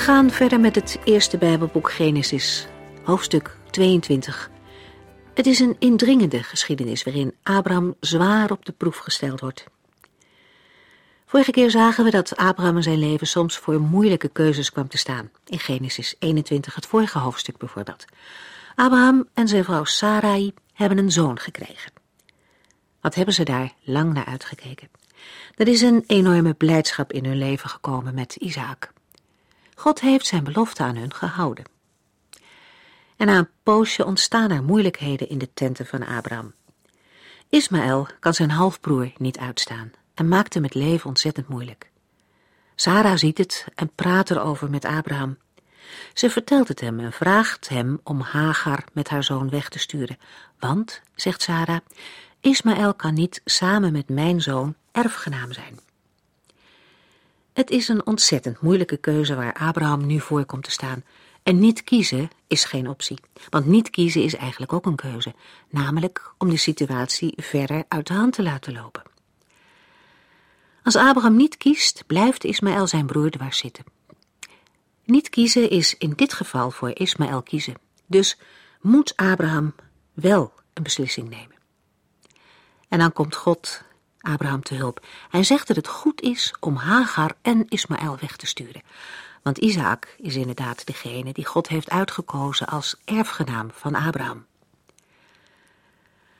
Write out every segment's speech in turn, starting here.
We gaan verder met het eerste Bijbelboek Genesis, hoofdstuk 22. Het is een indringende geschiedenis waarin Abraham zwaar op de proef gesteld wordt. Vorige keer zagen we dat Abraham in zijn leven soms voor moeilijke keuzes kwam te staan. In Genesis 21, het vorige hoofdstuk bijvoorbeeld. Abraham en zijn vrouw Sarai hebben een zoon gekregen. Wat hebben ze daar lang naar uitgekeken? Er is een enorme blijdschap in hun leven gekomen met Isaac. God heeft zijn belofte aan hun gehouden. En na een poosje ontstaan er moeilijkheden in de tenten van Abraham. Ismaël kan zijn halfbroer niet uitstaan en maakt hem het leven ontzettend moeilijk. Sarah ziet het en praat erover met Abraham. Ze vertelt het hem en vraagt hem om Hagar met haar zoon weg te sturen. Want, zegt Sarah, Ismaël kan niet samen met mijn zoon erfgenaam zijn. Het is een ontzettend moeilijke keuze waar Abraham nu voor komt te staan. En niet kiezen is geen optie. Want niet kiezen is eigenlijk ook een keuze. Namelijk om de situatie verder uit de hand te laten lopen. Als Abraham niet kiest, blijft Ismaël zijn broer dwars zitten. Niet kiezen is in dit geval voor Ismaël kiezen. Dus moet Abraham wel een beslissing nemen. En dan komt God Abraham te hulp. Hij zegt dat het goed is om Hagar en Ismaël weg te sturen. Want Isaac is inderdaad degene die God heeft uitgekozen als erfgenaam van Abraham.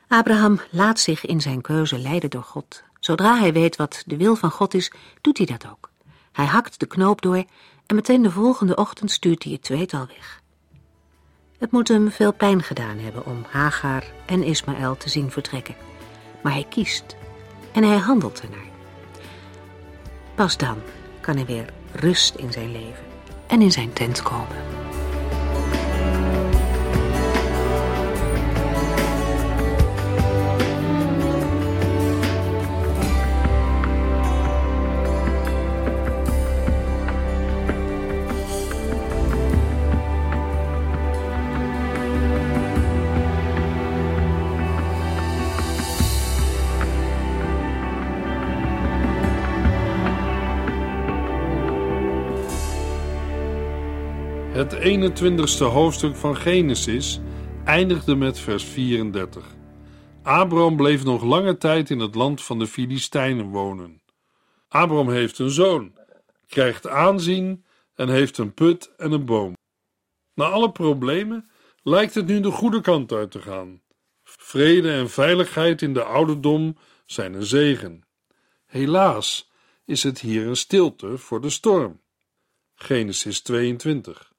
Abraham laat zich in zijn keuze leiden door God. Zodra hij weet wat de wil van God is, doet hij dat ook. Hij hakt de knoop door en meteen de volgende ochtend stuurt hij het tweetal weg. Het moet hem veel pijn gedaan hebben om Hagar en Ismaël te zien vertrekken. Maar hij kiest en hij handelt ernaar. Pas dan kan hij weer rust in zijn leven en in zijn tent komen. 21ste hoofdstuk van Genesis eindigde met vers 34. Abraham bleef nog lange tijd in het land van de Filistijnen wonen. Abraham heeft een zoon, krijgt aanzien en heeft een put en een boom. Na alle problemen lijkt het nu de goede kant uit te gaan. Vrede en veiligheid in de ouderdom zijn een zegen. Helaas is het hier een stilte voor de storm. Genesis 22.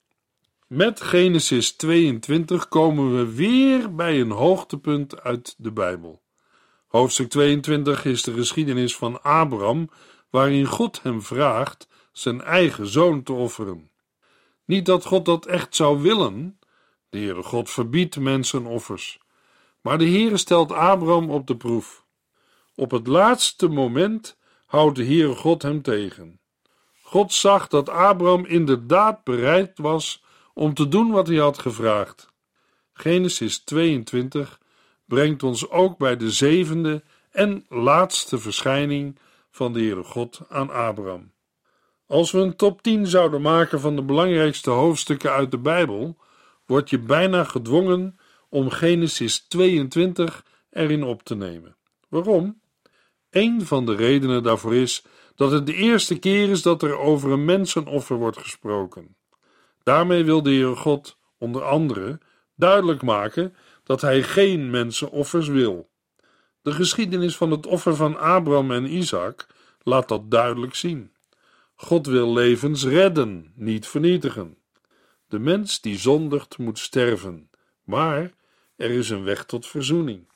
Met Genesis 22 komen we weer bij een hoogtepunt uit de Bijbel. Hoofdstuk 22 is de geschiedenis van Abraham, waarin God hem vraagt zijn eigen zoon te offeren. Niet dat God dat echt zou willen, de Heere God verbiedt mensen offers, maar de Heere stelt Abraham op de proef. Op het laatste moment houdt de Heere God hem tegen. God zag dat Abraham inderdaad bereid was om te doen wat hij had gevraagd. Genesis 22 brengt ons ook bij de zevende en laatste verschijning van de Heere God aan Abraham. Als we een top 10 zouden maken van de belangrijkste hoofdstukken uit de Bijbel, word je bijna gedwongen om Genesis 22 erin op te nemen. Waarom? Een van de redenen daarvoor is dat het de eerste keer is dat er over een mensenoffer wordt gesproken. Daarmee wil de Heere God onder andere duidelijk maken dat hij geen mensenoffers wil. De geschiedenis van het offer van Abraham en Isaac laat dat duidelijk zien. God wil levens redden, niet vernietigen. De mens die zondigt moet sterven, maar er is een weg tot verzoening.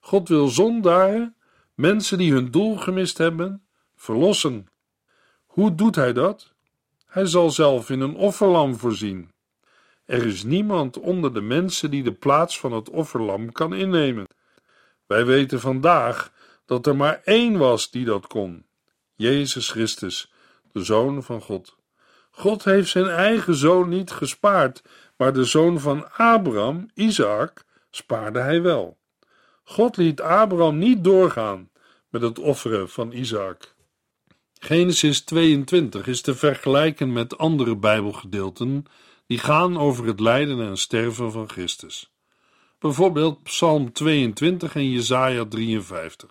God wil zondaren, mensen die hun doel gemist hebben, verlossen. Hoe doet hij dat? Hij zal zelf in een offerlam voorzien. Er is niemand onder de mensen die de plaats van het offerlam kan innemen. Wij weten vandaag dat er maar één was die dat kon: Jezus Christus, de Zoon van God. God heeft zijn eigen zoon niet gespaard, maar de zoon van Abraham, Isaac, spaarde hij wel. God liet Abraham niet doorgaan met het offeren van Isaac. Genesis 22 is te vergelijken met andere Bijbelgedeelten die gaan over het lijden en sterven van Christus. Bijvoorbeeld Psalm 22 en Jesaja 53.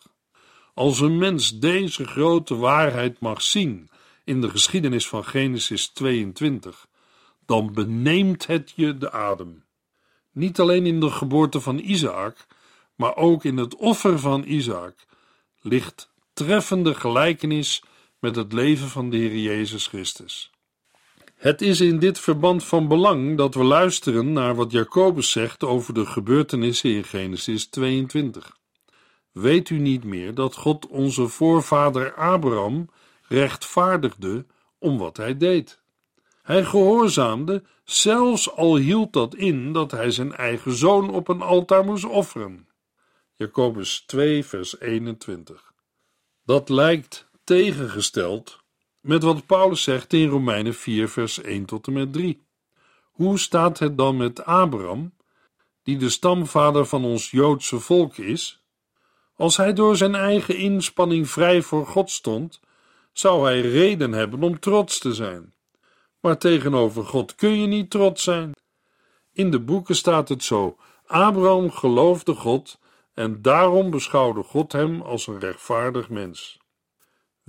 Als een mens deze grote waarheid mag zien in de geschiedenis van Genesis 22, dan beneemt het je de adem. Niet alleen in de geboorte van Isaac, maar ook in het offer van Isaac ligt treffende gelijkenis met het leven van de Heer Jezus Christus. Het is in dit verband van belang dat we luisteren naar wat Jacobus zegt over de gebeurtenissen in Genesis 22. Weet u niet meer dat God onze voorvader Abraham rechtvaardigde om wat hij deed? Hij gehoorzaamde, zelfs al hield dat in dat hij zijn eigen zoon op een altaar moest offeren. Jacobus 2, vers 21. Dat lijkt tegengesteld met wat Paulus zegt in Romeinen 4, vers 1 tot en met 3. Hoe staat het dan met Abraham, die de stamvader van ons Joodse volk is? Als hij door zijn eigen inspanning vrij voor God stond, zou hij reden hebben om trots te zijn. Maar tegenover God kun je niet trots zijn. In de boeken staat het zo: Abraham geloofde God en daarom beschouwde God hem als een rechtvaardig mens.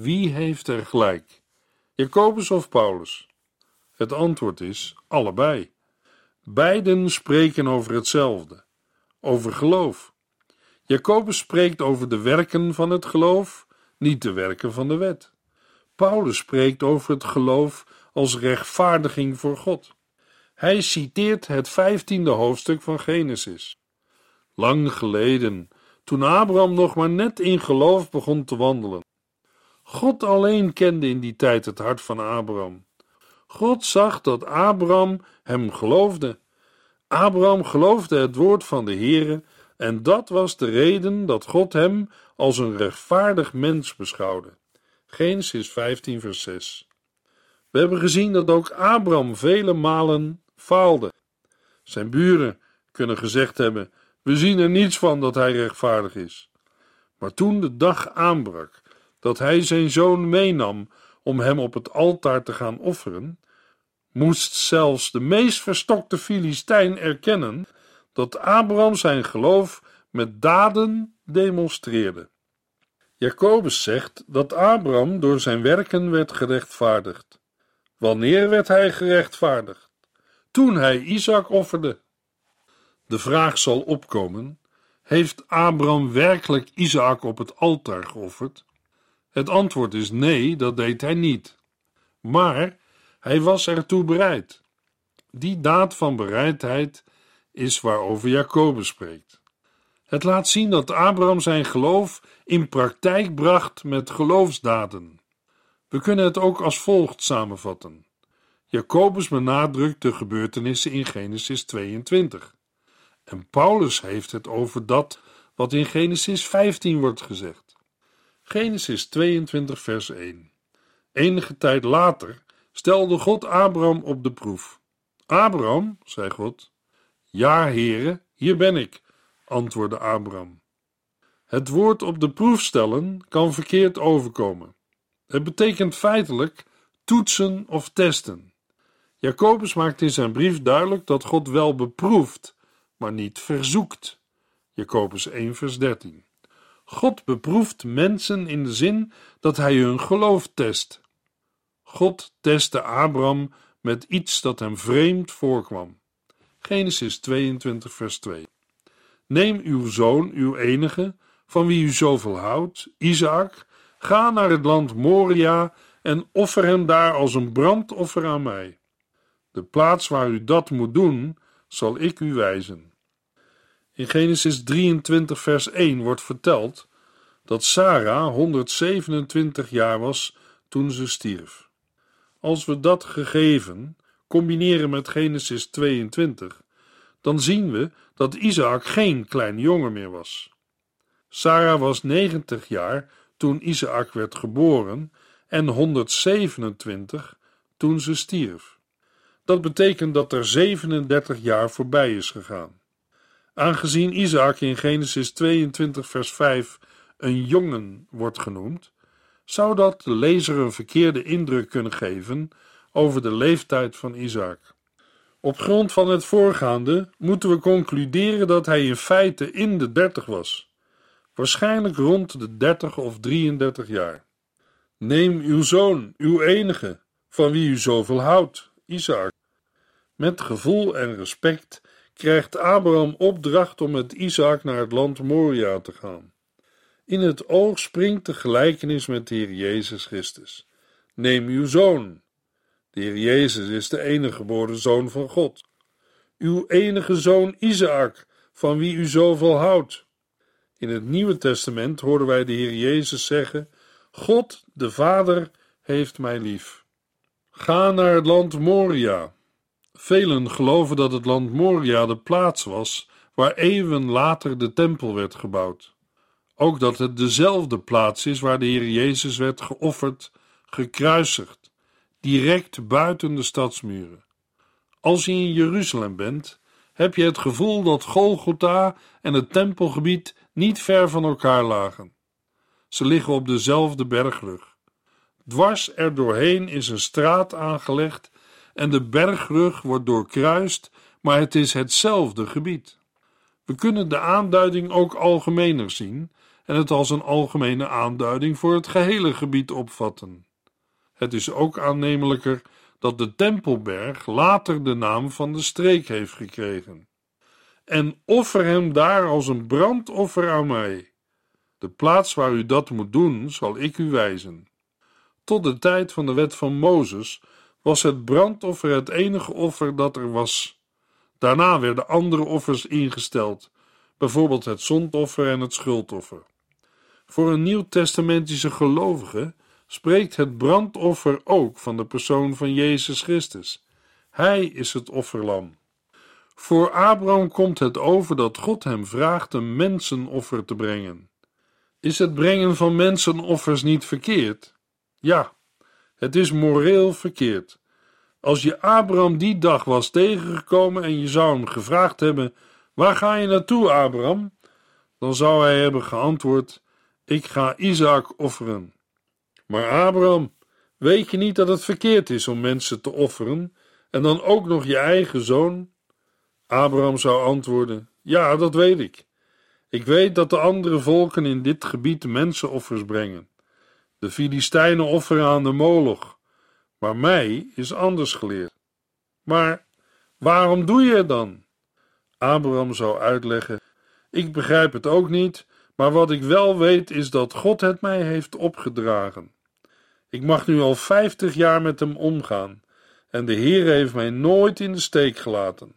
Wie heeft er gelijk? Jacobus of Paulus? Het antwoord is allebei. Beiden spreken over hetzelfde, over geloof. Jacobus spreekt over de werken van het geloof, niet de werken van de wet. Paulus spreekt over het geloof als rechtvaardiging voor God. Hij citeert het vijftiende hoofdstuk van Genesis. Lang geleden, toen Abraham nog maar net in geloof begon te wandelen, God alleen kende in die tijd het hart van Abraham. God zag dat Abraham hem geloofde. Abraham geloofde het woord van de Heere en dat was de reden dat God hem als een rechtvaardig mens beschouwde. Genesis 15 vers 6 We hebben gezien dat ook Abraham vele malen faalde. Zijn buren kunnen gezegd hebben, we zien er niets van dat hij rechtvaardig is. Maar toen de dag aanbrak dat hij zijn zoon meenam om hem op het altaar te gaan offeren, moest zelfs de meest verstokte Filistijn erkennen dat Abraham zijn geloof met daden demonstreerde. Jacobus zegt dat Abraham door zijn werken werd gerechtvaardigd. Wanneer werd hij gerechtvaardigd? Toen hij Isaac offerde. De vraag zal opkomen: heeft Abraham werkelijk Isaac op het altaar geofferd? Het antwoord is nee, dat deed hij niet. Maar hij was ertoe bereid. Die daad van bereidheid is waarover Jacobus spreekt. Het laat zien dat Abraham zijn geloof in praktijk bracht met geloofsdaden. We kunnen het ook als volgt samenvatten. Jacobus benadrukt de gebeurtenissen in Genesis 22. En Paulus heeft het over dat wat in Genesis 15 wordt gezegd. Genesis 22, vers 1. Enige tijd later stelde God Abraham op de proef. Abraham, zei God. Ja, heren, hier ben ik, antwoordde Abraham. Het woord op de proef stellen kan verkeerd overkomen. Het betekent feitelijk toetsen of testen. Jacobus maakt in zijn brief duidelijk dat God wel beproeft, maar niet verzoekt. Jacobus 1, vers 13. God beproeft mensen in de zin dat hij hun geloof test. God testte Abraham met iets dat hem vreemd voorkwam. Genesis 22, vers 2. Neem uw zoon, uw enige, van wie u zoveel houdt, Isaac, ga naar het land Moria en offer hem daar als een brandoffer aan mij. De plaats waar u dat moet doen, zal ik u wijzen. In Genesis 23, vers 1 wordt verteld dat Sarah 127 jaar was toen ze stierf. Als we dat gegeven combineren met Genesis 22, dan zien we dat Isaac geen klein jongen meer was. Sarah was 90 jaar toen Isaac werd geboren en 127 toen ze stierf. Dat betekent dat er 37 jaar voorbij is gegaan. Aangezien Isaac in Genesis 22, vers 5 een jongen wordt genoemd, zou dat de lezer een verkeerde indruk kunnen geven over de leeftijd van Isaac. Op grond van het voorgaande moeten we concluderen dat hij in feite in de 30 was, waarschijnlijk rond de 30 of 33 jaar. Neem uw zoon, uw enige, van wie u zoveel houdt, Isaac. Met gevoel en respect krijgt Abraham opdracht om met Isaac naar het land Moria te gaan. In het oog springt de gelijkenis met de Heer Jezus Christus. Neem uw zoon. De Heer Jezus is de enige geboren zoon van God. Uw enige zoon Isaac, van wie u zoveel houdt. In het Nieuwe Testament horen wij de Heer Jezus zeggen: God, de Vader, heeft mij lief. Ga naar het land Moria. Velen geloven dat het land Moria de plaats was waar eeuwen later de tempel werd gebouwd. Ook dat het dezelfde plaats is waar de Heer Jezus werd geofferd, gekruisigd, direct buiten de stadsmuren. Als je in Jeruzalem bent, heb je het gevoel dat Golgotha en het tempelgebied niet ver van elkaar lagen. Ze liggen op dezelfde bergrug. Dwars er doorheen is een straat aangelegd en de bergrug wordt doorkruist, maar het is hetzelfde gebied. We kunnen de aanduiding ook algemener zien en het als een algemene aanduiding voor het gehele gebied opvatten. Het is ook aannemelijker dat de Tempelberg later de naam van de streek heeft gekregen. En offer hem daar als een brandoffer aan mij. De plaats waar u dat moet doen, zal ik u wijzen. Tot de tijd van de wet van Mozes was het brandoffer het enige offer dat er was. Daarna werden andere offers ingesteld, bijvoorbeeld het zondoffer en het schuldoffer. Voor een nieuwtestamentische gelovige spreekt het brandoffer ook van de persoon van Jezus Christus. Hij is het offerlam. Voor Abraham komt het over dat God hem vraagt een mensenoffer te brengen. Is het brengen van mensenoffers niet verkeerd? Ja, het is moreel verkeerd. Als je Abraham die dag was tegengekomen en je zou hem gevraagd hebben: Waar ga je naartoe, Abraham? Dan zou hij hebben geantwoord: Ik ga Isaac offeren. Maar Abraham, weet je niet dat het verkeerd is om mensen te offeren en dan ook nog je eigen zoon? Abraham zou antwoorden: Ja, dat weet ik. Ik weet dat de andere volken in dit gebied mensenoffers brengen. De Filistijnen offeren aan de Moloch, maar mij is anders geleerd. Maar waarom doe je het dan? Abraham zou uitleggen: Ik begrijp het ook niet, maar wat ik wel weet is dat God het mij heeft opgedragen. Ik mag nu al vijftig jaar met hem omgaan en de Heer heeft mij nooit in de steek gelaten.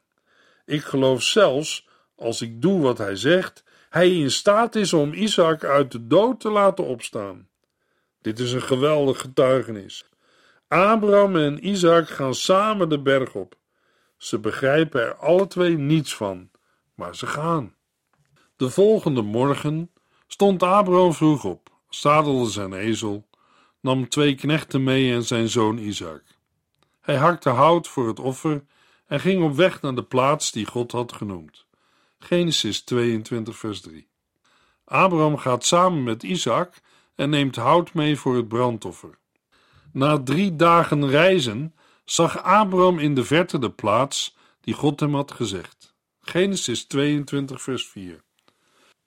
Ik geloof zelfs, als ik doe wat hij zegt, hij in staat is om Isaac uit de dood te laten opstaan. Dit is een geweldig getuigenis. Abraham en Isaac gaan samen de berg op. Ze begrijpen er alle twee niets van, maar ze gaan. De volgende morgen stond Abraham vroeg op, zadelde zijn ezel, nam twee knechten mee en zijn zoon Isaac. Hij hakte hout voor het offer en ging op weg naar de plaats die God had genoemd. Genesis 22, vers 3. Abraham gaat samen met Isaac en neemt hout mee voor het brandoffer. Na drie dagen reizen zag Abraham in de verte de plaats die God hem had gezegd. Genesis 22, vers 4.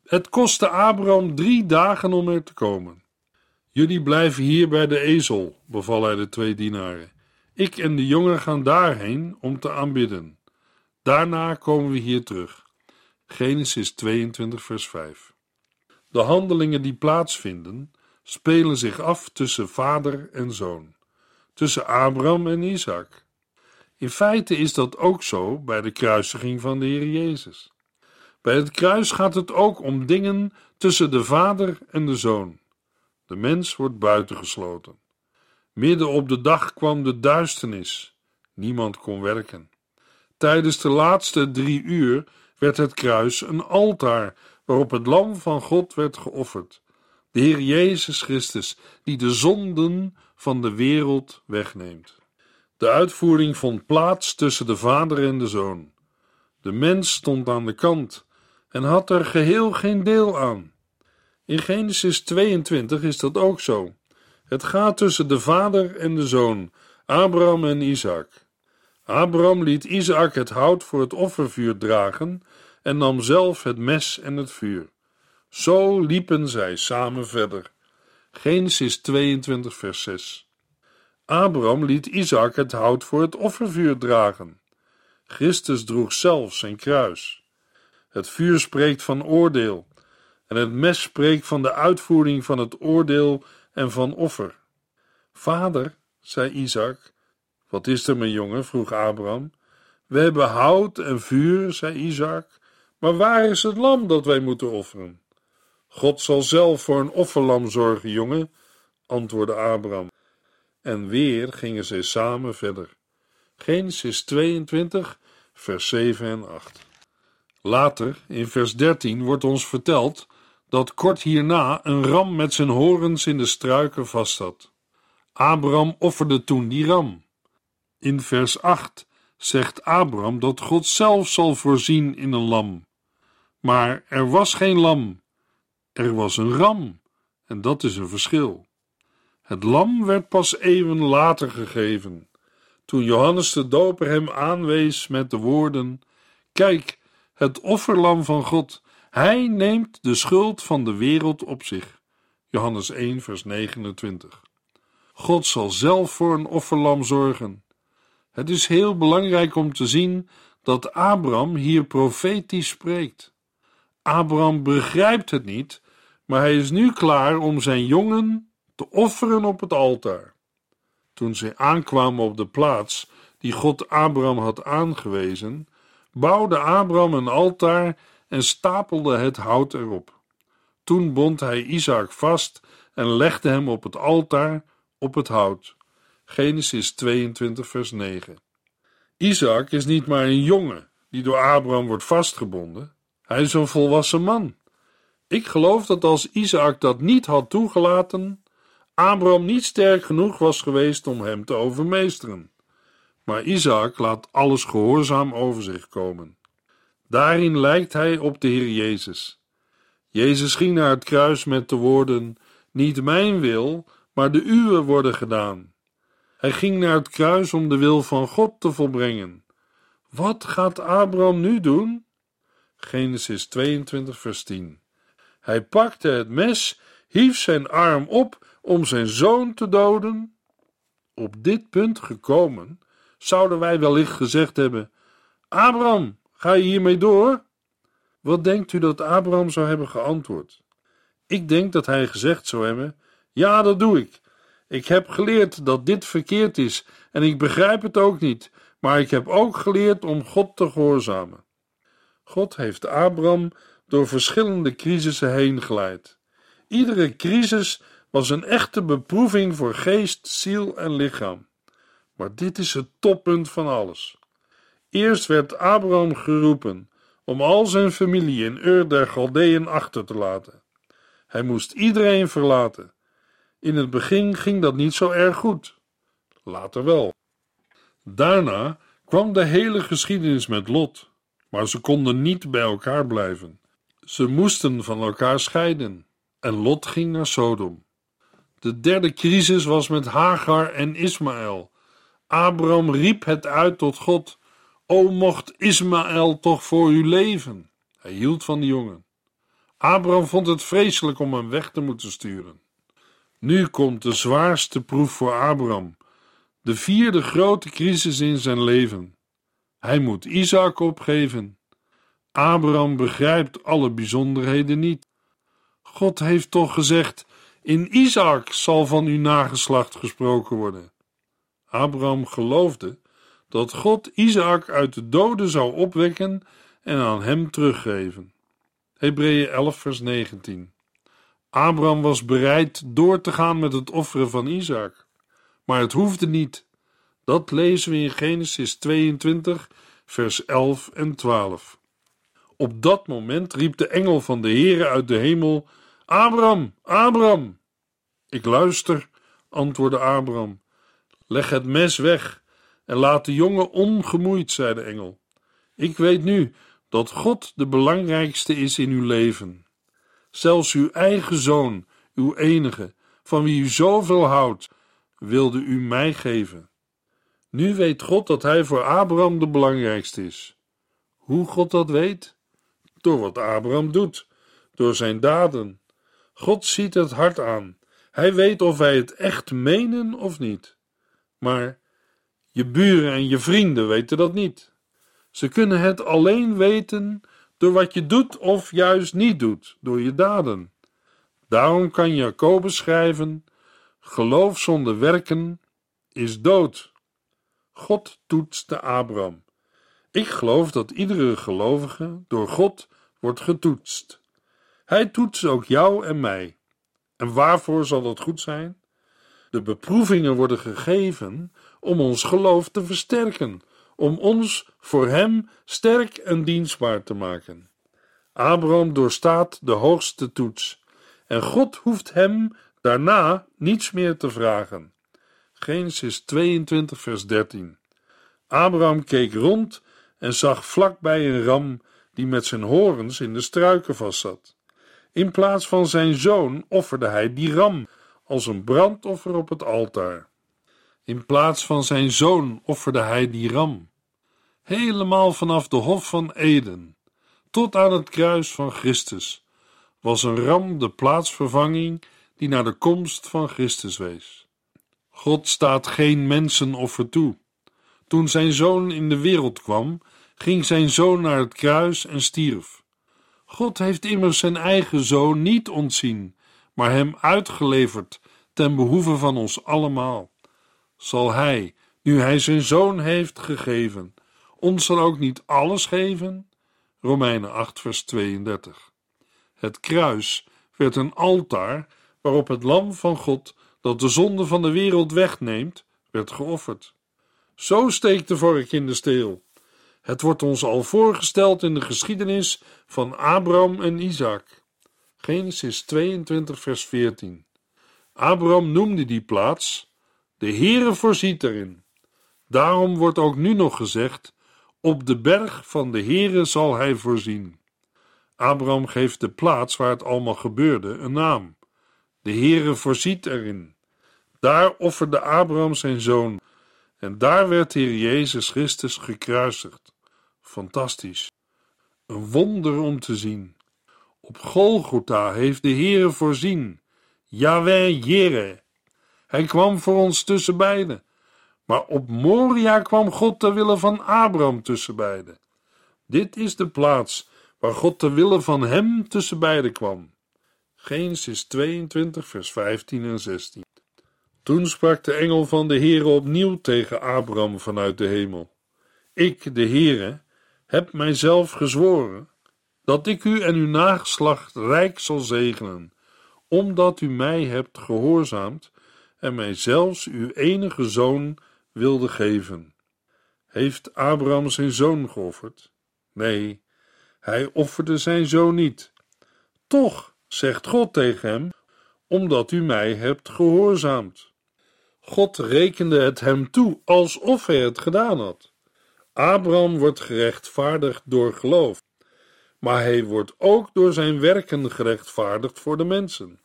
Het kostte Abraham drie dagen om er te komen. Jullie blijven hier bij de ezel, beval hij de twee dienaren. Ik en de jongen gaan daarheen om te aanbidden. Daarna komen we hier terug. Genesis 22, vers 5. De handelingen die plaatsvinden, spelen zich af tussen vader en zoon, tussen Abraham en Isaac. In feite is dat ook zo bij de kruisiging van de Heer Jezus. Bij het kruis gaat het ook om dingen tussen de vader en de zoon. De mens wordt buitengesloten. Midden op de dag kwam de duisternis. Niemand kon werken. Tijdens de laatste drie uur werd het kruis een altaar waarop het lam van God werd geofferd. De Heer Jezus Christus, die de zonden van de wereld wegneemt. De uitvoering vond plaats tussen de Vader en de Zoon. De mens stond aan de kant en had er geheel geen deel aan. In Genesis 22 is dat ook zo. Het gaat tussen de vader en de zoon, Abraham en Isaac. Abraham liet Isaac het hout voor het offervuur dragen en nam zelf het mes en het vuur. Zo liepen zij samen verder. Genesis 22, vers 6. Abraham liet Isaac het hout voor het offervuur dragen. Christus droeg zelf zijn kruis. Het vuur spreekt van oordeel, en het mes spreekt van de uitvoering van het oordeel en van offer. Vader, zei Isaac, wat is er, mijn jongen? vroeg Abraham. We hebben hout en vuur, zei Isaac, maar waar is het lam dat wij moeten offeren? God zal zelf voor een offerlam zorgen, jongen, antwoordde Abraham. En weer gingen zij samen verder. Genesis 22, vers 7 en 8. Later, in vers 13, wordt ons verteld dat kort hierna een ram met zijn horens in de struiken vastzat. Abraham offerde toen die ram. In vers 8 zegt Abraham dat God zelf zal voorzien in een lam. Maar er was geen lam, er was een ram, en dat is een verschil. Het lam werd pas eeuwen later gegeven, toen Johannes de Doper hem aanwees met de woorden: Kijk, het offerlam van God, hij neemt de schuld van de wereld op zich. Johannes 1, vers 29. God zal zelf voor een offerlam zorgen. Het is heel belangrijk om te zien dat Abraham hier profetisch spreekt. Abraham begrijpt het niet, maar hij is nu klaar om zijn jongen te offeren op het altaar. Toen zij aankwamen op de plaats die God Abraham had aangewezen, bouwde Abraham een altaar en stapelde het hout erop. Toen bond hij Isaac vast en legde hem op het altaar op het hout. Genesis 22, vers 9. Isaac is niet maar een jongen die door Abraham wordt vastgebonden. Hij is een volwassen man. Ik geloof dat als Isaac dat niet had toegelaten, Abraham niet sterk genoeg was geweest om hem te overmeesteren. Maar Isaac laat alles gehoorzaam over zich komen. Daarin lijkt hij op de Heer Jezus. Jezus ging naar het kruis met de woorden: Niet mijn wil, maar de uwe worden gedaan. Hij ging naar het kruis om de wil van God te volbrengen. Wat gaat Abraham nu doen? Genesis 22, vers 10. Hij pakte het mes, hief zijn arm op om zijn zoon te doden. Op dit punt gekomen, zouden wij wellicht gezegd hebben: Abraham, ga je hiermee door? Wat denkt u dat Abraham zou hebben geantwoord? Ik denk dat hij gezegd zou hebben: Ja, dat doe ik. Ik heb geleerd dat dit verkeerd is en ik begrijp het ook niet, maar ik heb ook geleerd om God te gehoorzamen. God heeft Abraham door verschillende crisissen heen geleid. Iedere crisis was een echte beproeving voor geest, ziel en lichaam. Maar dit is het toppunt van alles. Eerst werd Abraham geroepen om al zijn familie in Ur der Galdeën achter te laten. Hij moest iedereen verlaten. In het begin ging dat niet zo erg goed. Later wel. Daarna kwam de hele geschiedenis met Lot, maar ze konden niet bij elkaar blijven. Ze moesten van elkaar scheiden en Lot ging naar Sodom. De derde crisis was met Hagar en Ismaël. Abraham riep het uit tot God: O mocht Ismaël toch voor u leven. Hij hield van die jongen. Abraham vond het vreselijk om hem weg te moeten sturen. Nu komt de zwaarste proef voor Abraham, de vierde grote crisis in zijn leven. Hij moet Isaac opgeven. Abraham begrijpt alle bijzonderheden niet. God heeft toch gezegd: In Isaac zal van uw nageslacht gesproken worden. Abraham geloofde dat God Isaac uit de doden zou opwekken en aan hem teruggeven. Hebreeën 11, vers 19. Abraham was bereid door te gaan met het offeren van Isaac, maar het hoefde niet. Dat lezen we in Genesis 22, vers 11 en 12. Op dat moment riep de engel van de Heere uit de hemel: Abraham, Abraham! Ik luister, antwoordde Abraham. Leg het mes weg en laat de jongen ongemoeid, zei de engel. Ik weet nu dat God de belangrijkste is in uw leven. Zelfs uw eigen zoon, uw enige, van wie u zoveel houdt, wilde u mij geven. Nu weet God dat hij voor Abraham de belangrijkste is. Hoe God dat weet? Door wat Abraham doet, door zijn daden. God ziet het hart aan. Hij weet of wij het echt menen of niet. Maar je buren en je vrienden weten dat niet. Ze kunnen het alleen weten door wat je doet of juist niet doet, door je daden. Daarom kan Jacobus schrijven: Geloof zonder werken is dood. God toetste Abraham. Ik geloof dat iedere gelovige door God wordt getoetst. Hij toetst ook jou en mij. En waarvoor zal dat goed zijn? De beproevingen worden gegeven om ons geloof te versterken, om ons voor Hem sterk en dienstbaar te maken. Abraham doorstaat de hoogste toets en God hoeft hem daarna niets meer te vragen. Genesis 22, vers 13. Abraham keek rond en zag vlakbij een ram die met zijn horens in de struiken vastzat. In plaats van zijn zoon offerde hij die ram als een brandoffer op het altaar. In plaats van zijn zoon offerde hij die ram. Helemaal vanaf de Hof van Eden tot aan het kruis van Christus was een ram de plaatsvervanging die naar de komst van Christus wees. God staat geen mensenoffer toe. Toen zijn zoon in de wereld kwam, ging zijn zoon naar het kruis en stierf. God heeft immers zijn eigen zoon niet ontzien, maar hem uitgeleverd ten behoeve van ons allemaal. Zal hij, nu hij zijn zoon heeft gegeven, ons dan ook niet alles geven? Romeinen 8, vers 32. Het kruis werd een altaar waarop het lam van God, dat de zonde van de wereld wegneemt, werd geofferd. Zo steekt de vork in de steel. Het wordt ons al voorgesteld in de geschiedenis van Abraham en Isaac. Genesis 22, vers 14. Abraham noemde die plaats: De Heere voorziet erin. Daarom wordt ook nu nog gezegd: Op de berg van de Heere zal hij voorzien. Abraham geeft de plaats waar het allemaal gebeurde een naam. De Heere voorziet erin. Daar offerde Abraham zijn zoon en daar werd Heer Jezus Christus gekruisigd. Fantastisch. Een wonder om te zien. Op Golgotha heeft de Heere voorzien. Yahweh Jere. Hij kwam voor ons tussen beiden. Maar op Moria kwam God ter wille van Abraham tussen beiden. Dit is de plaats waar God ter wille van hem tussen beiden kwam. Genesis 22, vers 15 en 16. Toen sprak de engel van de Heere opnieuw tegen Abraham vanuit de hemel. Ik, de Heere, heb mijzelf gezworen dat ik u en uw nageslacht rijk zal zegenen, omdat u mij hebt gehoorzaamd en mij zelfs uw enige zoon wilde geven. Heeft Abraham zijn zoon geofferd? Nee, hij offerde zijn zoon niet. Toch, zegt God tegen hem, omdat u mij hebt gehoorzaamd. God rekende het hem toe alsof hij het gedaan had. Abraham wordt gerechtvaardigd door geloof, maar hij wordt ook door zijn werken gerechtvaardigd voor de mensen.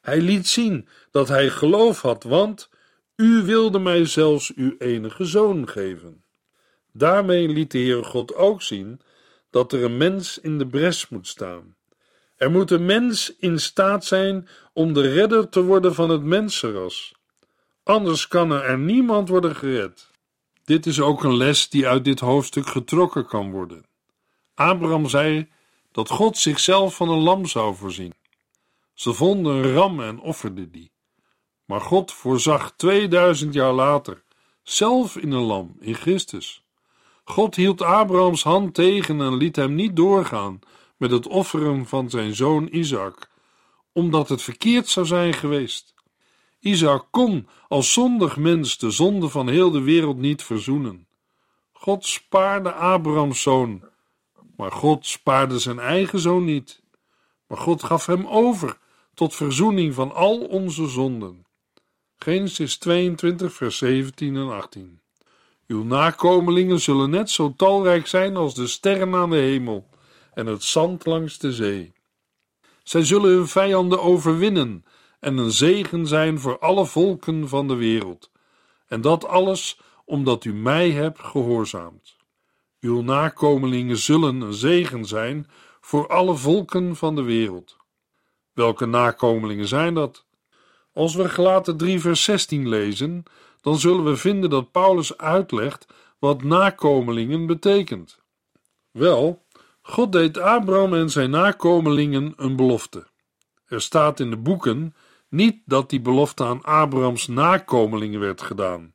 Hij liet zien dat hij geloof had, want u wilde mij zelfs uw enige zoon geven. Daarmee liet de Heer God ook zien dat er een mens in de bres moet staan. Er moet een mens in staat zijn om de redder te worden van het mensenras. Anders kan er niemand worden gered. Dit is ook een les die uit dit hoofdstuk getrokken kan worden. Abraham zei dat God zichzelf van een lam zou voorzien. Ze vonden een ram en offerden die. Maar God voorzag 2000 jaar later zelf in een lam, in Christus. God hield Abrahams hand tegen en liet hem niet doorgaan met het offeren van zijn zoon Isaac, omdat het verkeerd zou zijn geweest. Isaac kon als zondig mens de zonde van heel de wereld niet verzoenen. God spaarde Abrahams zoon, maar God spaarde zijn eigen zoon niet. Maar God gaf hem over tot verzoening van al onze zonden. Genesis 22, vers 17 en 18. Uw nakomelingen zullen net zo talrijk zijn als de sterren aan de hemel en het zand langs de zee. Zij zullen hun vijanden overwinnen en een zegen zijn voor alle volken van de wereld. En dat alles omdat u mij hebt gehoorzaamd. Uw nakomelingen zullen een zegen zijn voor alle volken van de wereld. Welke nakomelingen zijn dat? Als we Gelaten 3 vers 16 lezen, dan zullen we vinden dat Paulus uitlegt wat nakomelingen betekent. Wel, God deed Abraham en zijn nakomelingen een belofte. Er staat in de boeken niet dat die belofte aan Abrahams nakomelingen werd gedaan,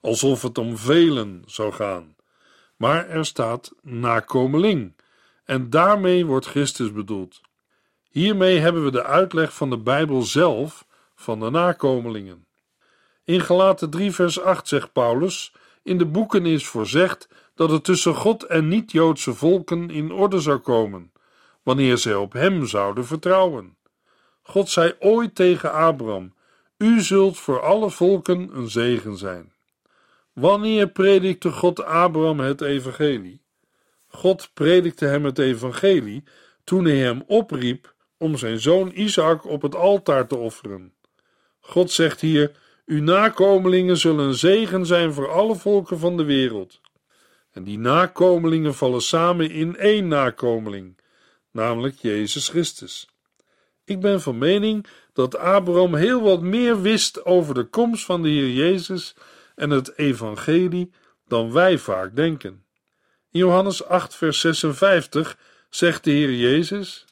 alsof het om velen zou gaan, maar er staat nakomeling, en daarmee wordt Christus bedoeld. Hiermee hebben we de uitleg van de Bijbel zelf van de nakomelingen. In Galaten 3 vers 8 zegt Paulus, in de boeken is voorzegd dat het tussen God en niet-Joodse volken in orde zou komen, wanneer zij op hem zouden vertrouwen. God zei ooit tegen Abraham: U zult voor alle volken een zegen zijn. Wanneer predikte God Abraham het evangelie? God predikte hem het evangelie toen hij hem opriep om zijn zoon Isaac op het altaar te offeren. God zegt hier: Uw nakomelingen zullen een zegen zijn voor alle volken van de wereld. En die nakomelingen vallen samen in één nakomeling, namelijk Jezus Christus. Ik ben van mening dat Abraham heel wat meer wist over de komst van de Heer Jezus en het evangelie dan wij vaak denken. In Johannes 8, vers 56 zegt de Heer Jezus: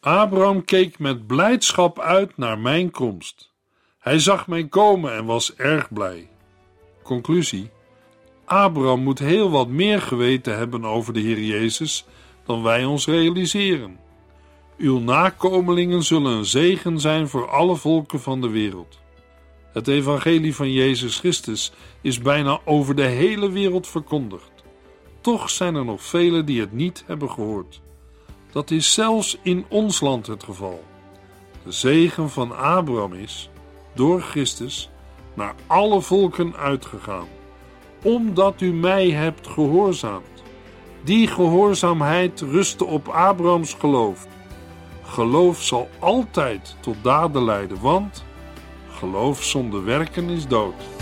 Abraham keek met blijdschap uit naar mijn komst. Hij zag mij komen en was erg blij. Conclusie: Abraham moet heel wat meer geweten hebben over de Heer Jezus dan wij ons realiseren. Uw nakomelingen zullen een zegen zijn voor alle volken van de wereld. Het evangelie van Jezus Christus is bijna over de hele wereld verkondigd. Toch zijn er nog velen die het niet hebben gehoord. Dat is zelfs in ons land het geval. De zegen van Abraham is, door Christus, naar alle volken uitgegaan, omdat u mij hebt gehoorzaamd. Die gehoorzaamheid rustte op Abrahams geloof. Geloof zal altijd tot daden leiden, want geloof zonder werken is dood.